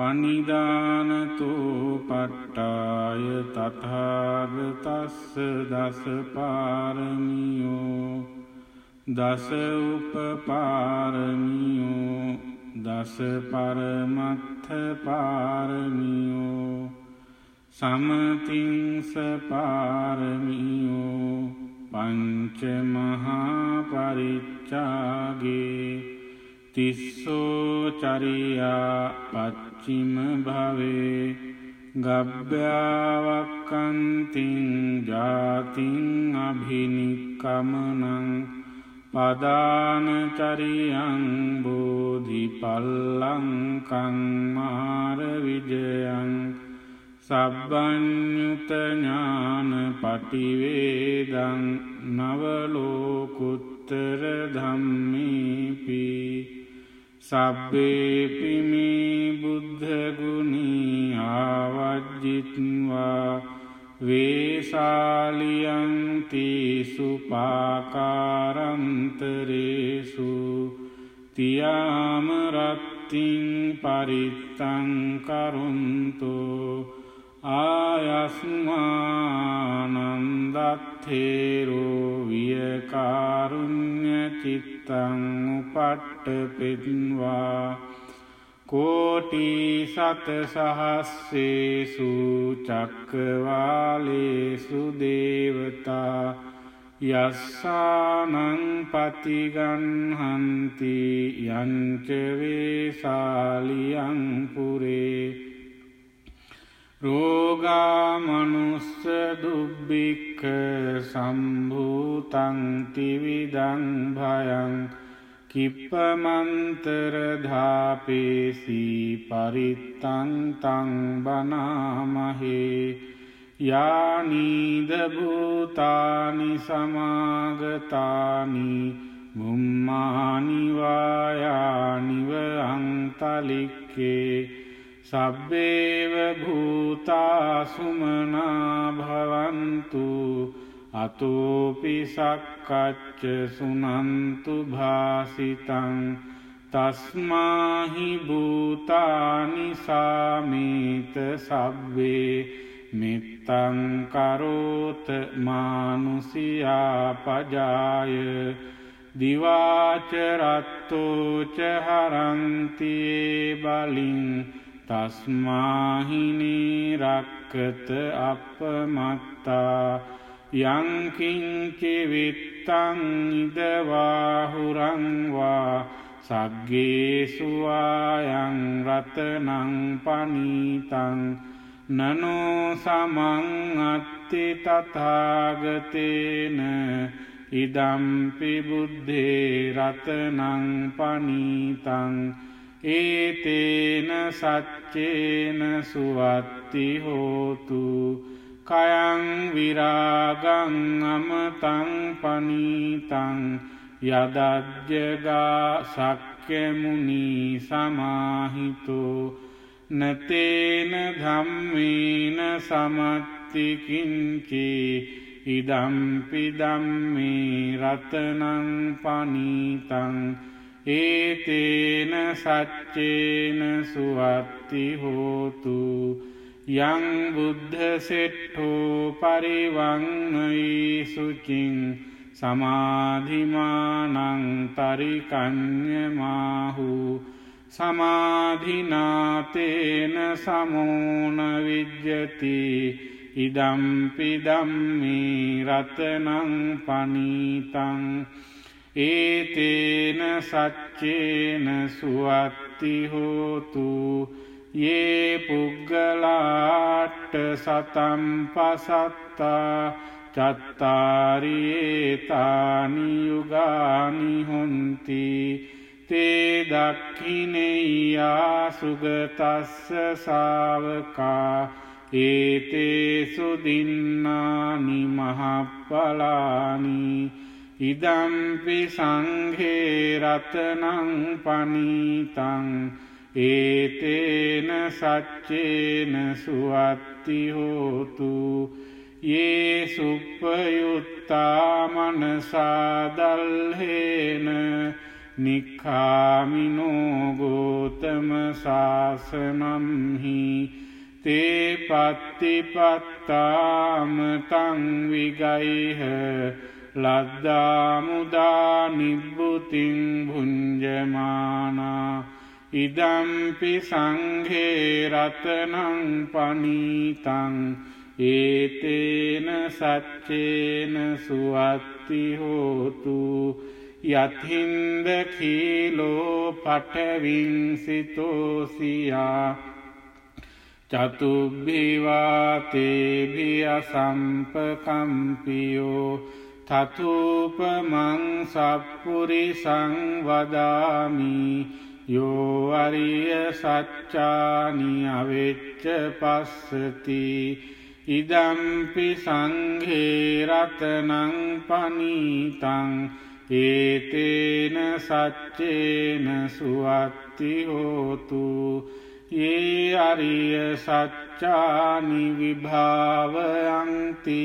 පනිධානතු පට්ටාය තථාගතස්ස දස පාරමියෝ දස උපපාරමියෝ දස පරමත්ථ පාරමියෝ සමතිංස පාරමියෝ පංචමහා පරිච්චාගේ තිස්සෝචරියා පච්චිම භවේ ගබ්භ්‍යාවක්කන්තිං ජාතිං අභිනික්කමනං පදානචරියං බෝධි පල්ලංකංමාර විජයන් සබ්බඥුතඥාන පටිවේදං නවලෝකුත්තර ධම්මීපී සබ්බේපිමි බුද්ධගුණී ආවජ්ජිත්වා වේශාලියන්ති සුපාකාරන්තරේසු තියාමරත්තිං පරිත්තංකරුන්තෝ ආයස්මානන්දත්තේරෝ වියකාරුණ්‍ය චිත්තං උපට්ට පෙත්වා කෝටි සත සහස්සේසු චක්කවාලේසු දේවතා යස්සානං පතිගන්හන්ති යංචවේශාලියංපුරේ රෝගාමනුස්ස දුබ්බික්ක සම්භූතංතිවිදං භයං කිප්පමන්තරධාපේසී පරිත්තන්තං බනාමහේ යානීදභූතානි සමාගතානි බුම්මානිවායානිව අංතලික්කේ සබ්බේව භූතාසුමනා භවන්තු අතෝපිසක්කච්ච සුනන්තු භාසිතං තස්මාහි භූතානිසාමීත සබ්වේ මෙත්තංකරෝත මානුසියාපජාය. දිවාචරත්තෝච හරන්තියේ බලින් තස්මාහිනේ රක්කත අපමත්තා යංකින්චෙවෙත්තං ඉදවාහුරංවා සග්ගේසුවායං රතනං පනීතං නනෝ සමං අත්ති තථාගතේන ඉදම්පි බුද්ධේ රතනං පනීතං ඒතේන සච්චේන සුවත්ති හෝතු කයං විරාගං අමතං පනීතං යදජ්ජගා සක්්‍යමුණී සමාහිතෝ නතේන ධම්මේන සමත්තිකින්චේ ඉදම්පිදම්මේ රතනං පනීතං ඒතේන සච්චේන සුවත්ති හෝතු යං බුද්ධ සෙට්ඨෝ පරිවංනයි සුචින් සමාධිමානං තරිකං්ඥමාහු සමාධිනාතේන සමෝන විජ්ජති ඉදම්පිදම්මේ රතනං පනීතං ඒතේන සච්චේන සුවත්ති හෝතු ඒ පුග්ගලාට්ට සතම් පසත්තා චත්තාරියේතානියුගානි හොන්ති තේ දක්ඛිනෙයා සුගතස්ස සාවකා ඒතේසු දින්නානි මහප්පලානි ඉදම්පි සංඝේරතනං පනීතං ඒතේන සච්චේන සුවත්තිහෝතු ඒ සුප්පයුත්තාමනසාදල්හේන නික්කාමිනෝගෝතම ශාසනම්හි තේ පත්තිපත්තාමතං විගයිහ ලද්දාමුදා නිබ්බුතින් භුංජමානා ඉදම්පි සංඝේරතනං පනීතං ඒතේන සච්චේන සුවත්තිහෝතු යතින්ද කීලෝ පටවිංසිතෝසියා චතුබ්බිවාතේබිය සම්පකම්පියෝ තතුපමං සප්පුරි සංවදාමි යෝවරිය සච්චානි අවෙච්ච පස්සති ඉදම්පි සංඝේරතනං පනීතං ඒතේන සච්චේන සුවත්තිහෝතු ඒ අරිය සච්චානි විභාවයන්ති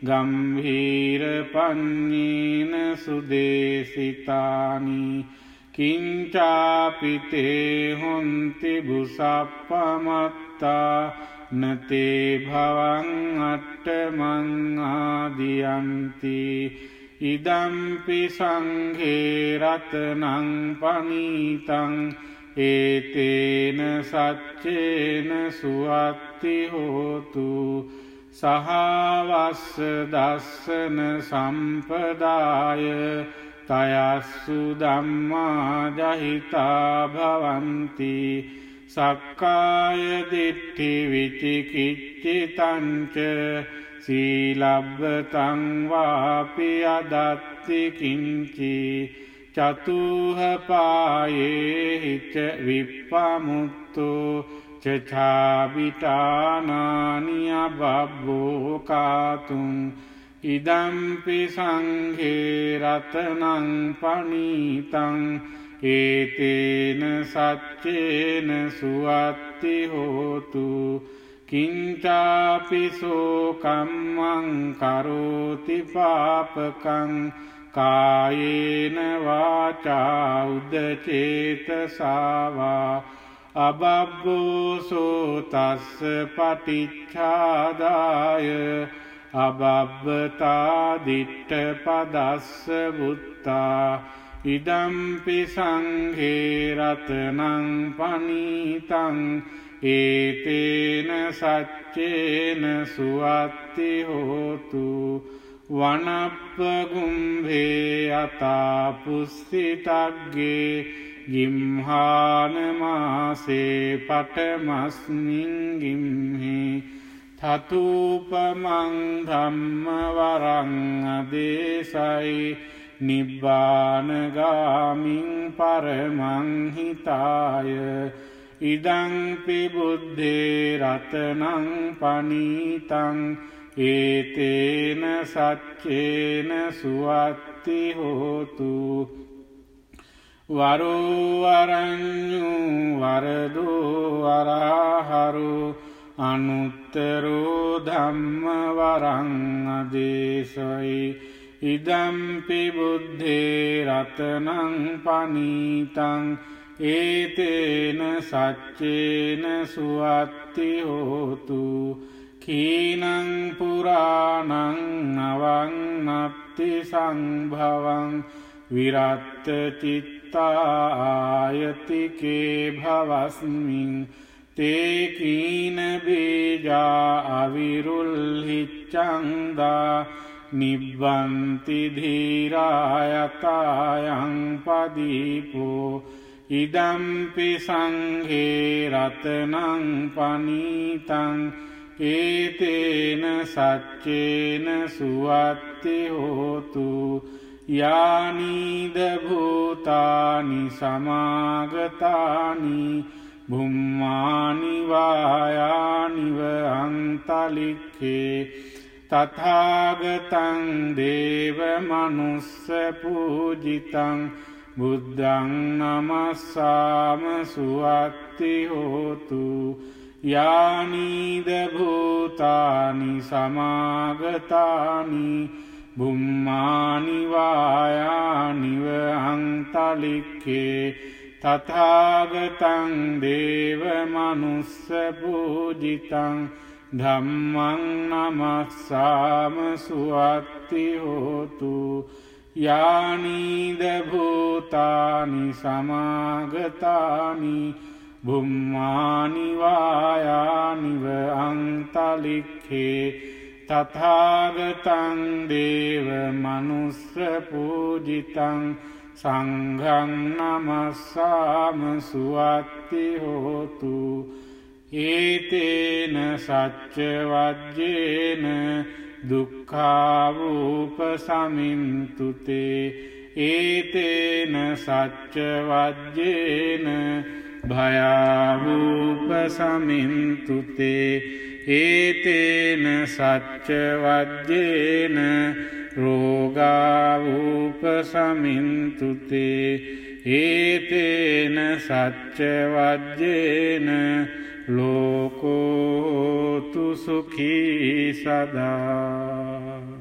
ගම්හීර පඥ්ඥීන සුදේසිතානි කිංචාපිතේ හොන්ති බුසප්පමත්තා නතේ භවන් අට්ටමංආදියන්ති ඉදම්පි සංඝේරතනං පනීතං ඒතේන සච්චේන සුවත්තිහෝතු සහවස්ස දස්සන සම්පදාය තයස්සු දම්මා ජහිතා භවන්ති සක්කාය දිට්ඨි විචිකිච්චිතංච සීලබ්බතංවාපි අදත්තිකින්චි චතුහපායේහිච විප්පමුත්තු චචාබිටානානිය බබ්බෝකාතුන් ඉදම්පි සංඝේරතනං පනීතං ඒතේන සච්චේන සුවත්තිහෝතු කින්චාපිසෝකම්මං කරෝති පාපකං කායේන වාචාඋද්දචේතසාවා අබබ්බෝසෝතස්ස පටිච්චාදාය අබබ්බතාදිට්ට පදස්ස බුත්තා ඉදම්පි සංඝේරතනං පනීතං ඒතේන සච්චේන සුවත්තිහෝතු වනප්පගුම්භේ අතාපුස්සිතක්ගේ ගිම්හානමාසේ පටමස්මින්ගිම්හි තතුපමං ධම්මවරංꯑදේශයි නිබ්බානගාමින් පරමංහිතාය ඉදංපි බුද්ධේ රතනං පනීතං ඒතේන සච්චේන සුවත්තිහෝතු වරුවරං්ඥු වරදෝවරාහරු අනුත්තරෝ ධම්මවරංꯑදේශයි ඉදම්පි බුද්ධේ රතනං පනීතං ඒතේන සච්චේන සුවත්තිහෝතු කීනං පුරාණං අවංනත්ති සංභවං විරත්ත චිත්තායතිකේ භවස්මින් තේකීන බේජා අවිරුල්හිච්චන්දා නිබ්බන්ති ධීරායතායං පදීපෝ ඉදම්පි සංඝේරතනං පනීතං ඒතේන සච්චේන සුවත්තිහෝතු යානීදභූතානි සමාගතානි බුම්මානිවායානිව අන්තලික්කේ තථාගතං දේව මනුස්ස පූජිතං බුද්ධං නමස්සාම සුවත්ති හෝතු යානීද භූතානි සමාගතානි බුම්මානිවායානිව අන්තලික්කේ තථාගතං දේව මනුස්ස පූජිතං ධම්මං නමස්සාම සුවත්ති හෝතු යානීද භූතානි සමාගතානි බුම්මානිවායානිව අන්තලික්කේ තථාගතන් දේව මනුස්ස පූජිතං සංඝං නමස්සාම සුවත්ති හෝතු ඒතේන සච්චවජ්ජේන දුක්ඛාවූප සමින්තුතේ ඒතේන සච්චවජ්ජේන භයාවූප සමින්තුතේ ඒතේන සච්චවජ්ජේන රෝගාවූප සමින්තුතේ ඒතේන සච්චවජ්ජේන ලෝකෝතු සුඛී සදා